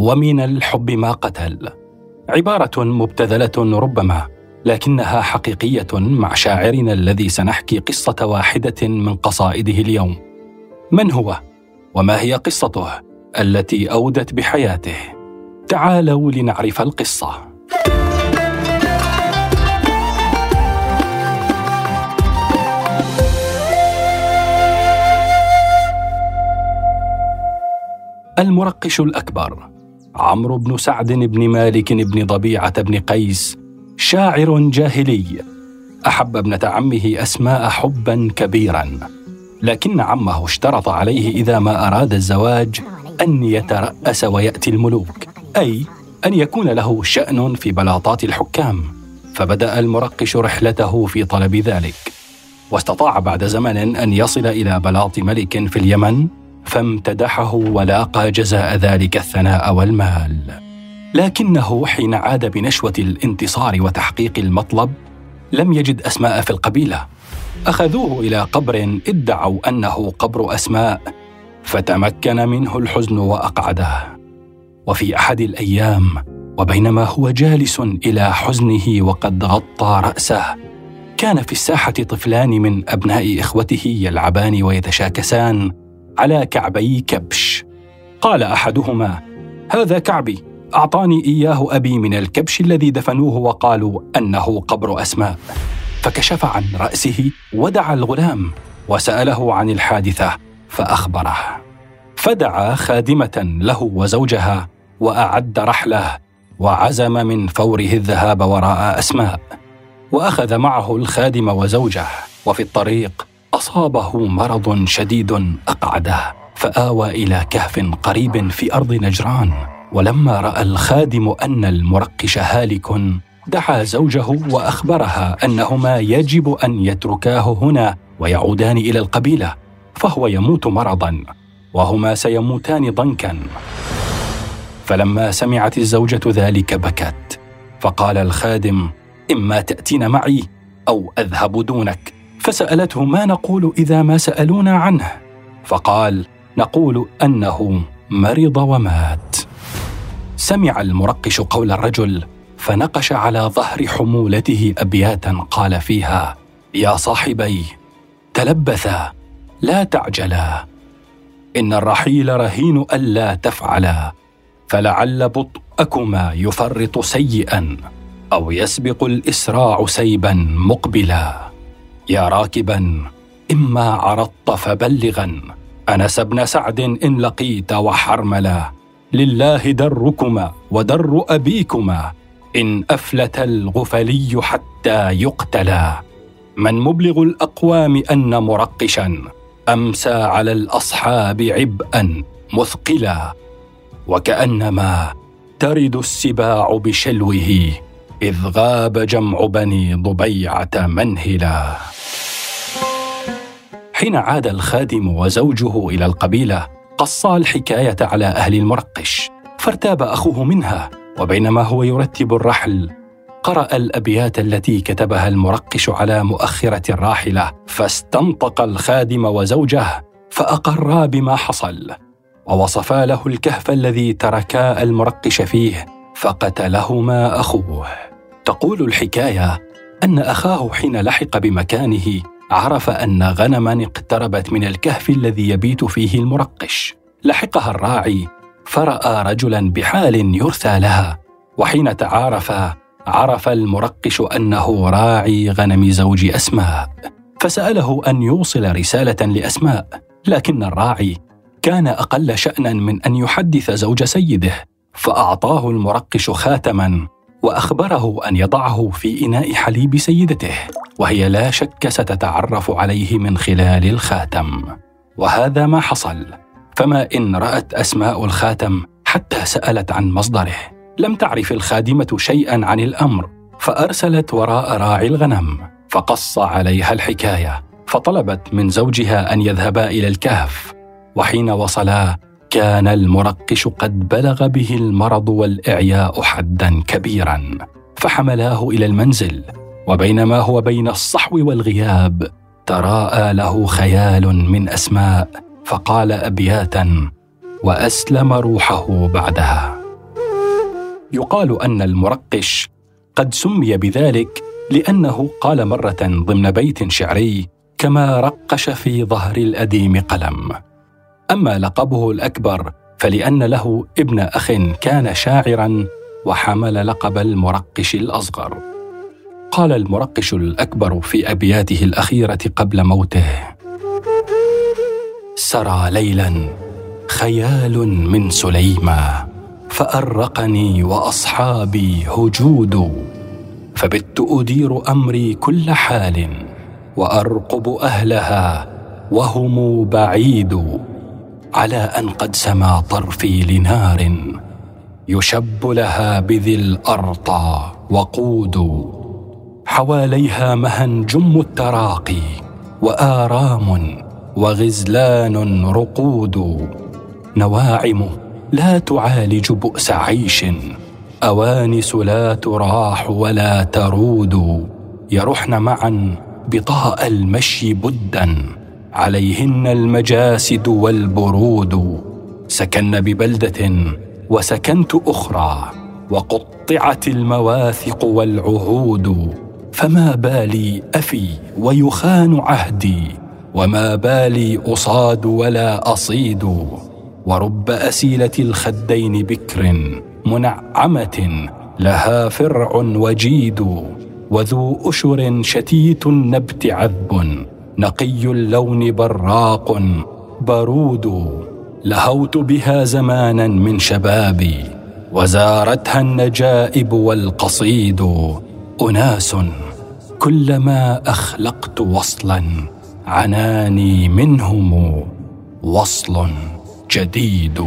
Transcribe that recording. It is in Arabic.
ومن الحب ما قتل. عبارة مبتذلة ربما لكنها حقيقية مع شاعرنا الذي سنحكي قصة واحدة من قصائده اليوم. من هو؟ وما هي قصته التي أودت بحياته؟ تعالوا لنعرف القصة. المرقش الأكبر. عمرو بن سعد بن مالك بن ضبيعة بن قيس شاعر جاهلي. أحب ابنة عمه أسماء حبا كبيرا. لكن عمه اشترط عليه إذا ما أراد الزواج أن يترأس ويأتي الملوك أي أن يكون له شأن في بلاطات الحكام. فبدأ المرقش رحلته في طلب ذلك. واستطاع بعد زمن أن يصل إلى بلاط ملك في اليمن. فامتدحه ولاقى جزاء ذلك الثناء والمال. لكنه حين عاد بنشوة الانتصار وتحقيق المطلب لم يجد أسماء في القبيلة. أخذوه إلى قبر ادعوا أنه قبر أسماء فتمكن منه الحزن وأقعده. وفي أحد الأيام وبينما هو جالس إلى حزنه وقد غطى رأسه كان في الساحة طفلان من أبناء إخوته يلعبان ويتشاكسان على كعبي كبش. قال أحدهما هذا كعبي أعطاني إياه أبي من الكبش الذي دفنوه وقالوا أنه قبر أسماء. فكشف عن رأسه ودعا الغلام وسأله عن الحادثة فأخبره. فدعا خادمة له وزوجها وأعد رحله وعزم من فوره الذهاب وراء أسماء وأخذ معه الخادم وزوجه وفي الطريق أصابه مرض شديد أقعده فآوى إلى كهف قريب في أرض نجران ولما رأى الخادم أن المرقش هالك دعا زوجه وأخبرها أنهما يجب أن يتركاه هنا ويعودان إلى القبيلة فهو يموت مرضا وهما سيموتان ضنكا. فلما سمعت الزوجة ذلك بكت فقال الخادم إما تأتين معي أو أذهب دونك. فسألته ما نقول إذا ما سألونا عنه. فقال نقول أنه مرض ومات. سمع المرقش قول الرجل فنقش على ظهر حمولته أبياتا قال فيها يا صاحبي تلبثا لا تعجلا إن الرحيل رهين الا تفعلا فلعل بطءكما يفرط سيئا أو يسبق الإسراع سيبا مقبلا. يا راكبا إما عرضت فبلغا. أنس بن سعد إن لقيت وحرملا. لله دركما ودر أبيكما. إن أفلت الغفلي حتى يقتلا. من مبلغ الأقوام أن مرقشا. أمسى على الأصحاب عبئا مثقلا. وكأنما ترد السباع بشلوه إذ غاب جمع بني ضبيعة منهلا. حين عاد الخادم وزوجه إلى القبيلة قصا الحكاية على أهل المرقش فارتاب أخوه منها وبينما هو يرتب الرحل. قرأ الأبيات التي كتبها المرقش على مؤخرة الراحلة فاستنطق الخادم وزوجه فأقرا بما حصل ووصفا له الكهف الذي تركا المرقش فيه فقتلهما أخوه. تقول الحكاية أن أخاه حين لحق بمكانه عرف أن غنما اقتربت من الكهف الذي يبيت فيه المرقش. لحقها الراعي فرأى رجلا بحال يرثى لها. وحين تعارفا عرف المرقش أنه راعي غنم زوج أسماء. فسأله أن يوصل رسالة لأسماء. لكن الراعي كان أقل شانا من أن يحدث زوج سيده فأعطاه المرقش خاتما. وأخبره أن يضعه في إناء حليب سيدته وهي لا شك ستتعرف عليه من خلال الخاتم. وهذا ما حصل. فما إن رأت أسماء الخاتم حتى سألت عن مصدره. لم تعرف الخادمة شيئا عن الأمر فأرسلت وراء راعي الغنم فقص عليها الحكاية فطلبت من زوجها أن يذهبا إلى الكهف. وحين وصلا كان المرقش قد بلغ به المرض والإعياء حدا كبيرا فحملاه إلى المنزل وبينما هو بين الصحو والغياب تراءى له خيال من أسماء فقال ابياتا وأسلم روحه بعدها. يقال أن المرقش قد سمي بذلك لأنه قال مرة ضمن بيت شعري كما رقش في ظهر الأديم قلم. أما لقبه الأكبر فلأن له ابن أخ كان شاعرا وحمل لقب المرقش الأصغر. قال المرقش الأكبر في أبياته الأخيرة قبل موته سرى ليلا خيال من سليمى فأرقني وأصحابي هجود فبت أدير أمري كل حال وأرقب أهلها وهم بعيد. على أن قد سما طرفي لنار يشب لها بذي الأرطى وقود حواليها مهن جم التراقي وآرام وغزلان رقود نواعم لا تعالج بؤس عيش أوانس لا تراح ولا ترود يرحن معا بطاء المشي بدنا عليهن المجاسد والبرود. سكن ببلدة وسكنت أخرى وقطعت المواثق والعهود. فما بالي أفي ويخان عهدي وما بالي أصاد ولا أصيد. ورب أسيلة الخدين بكر منعمة لها فرع وجيد. وذو أشر شتيت النبت عذب. نقي اللون براق برود لهوت بها زمانا من شبابي وزارتها النجائب والقصيد. أناس كلما أخلقت وصلا عناني منهم وصل جديد.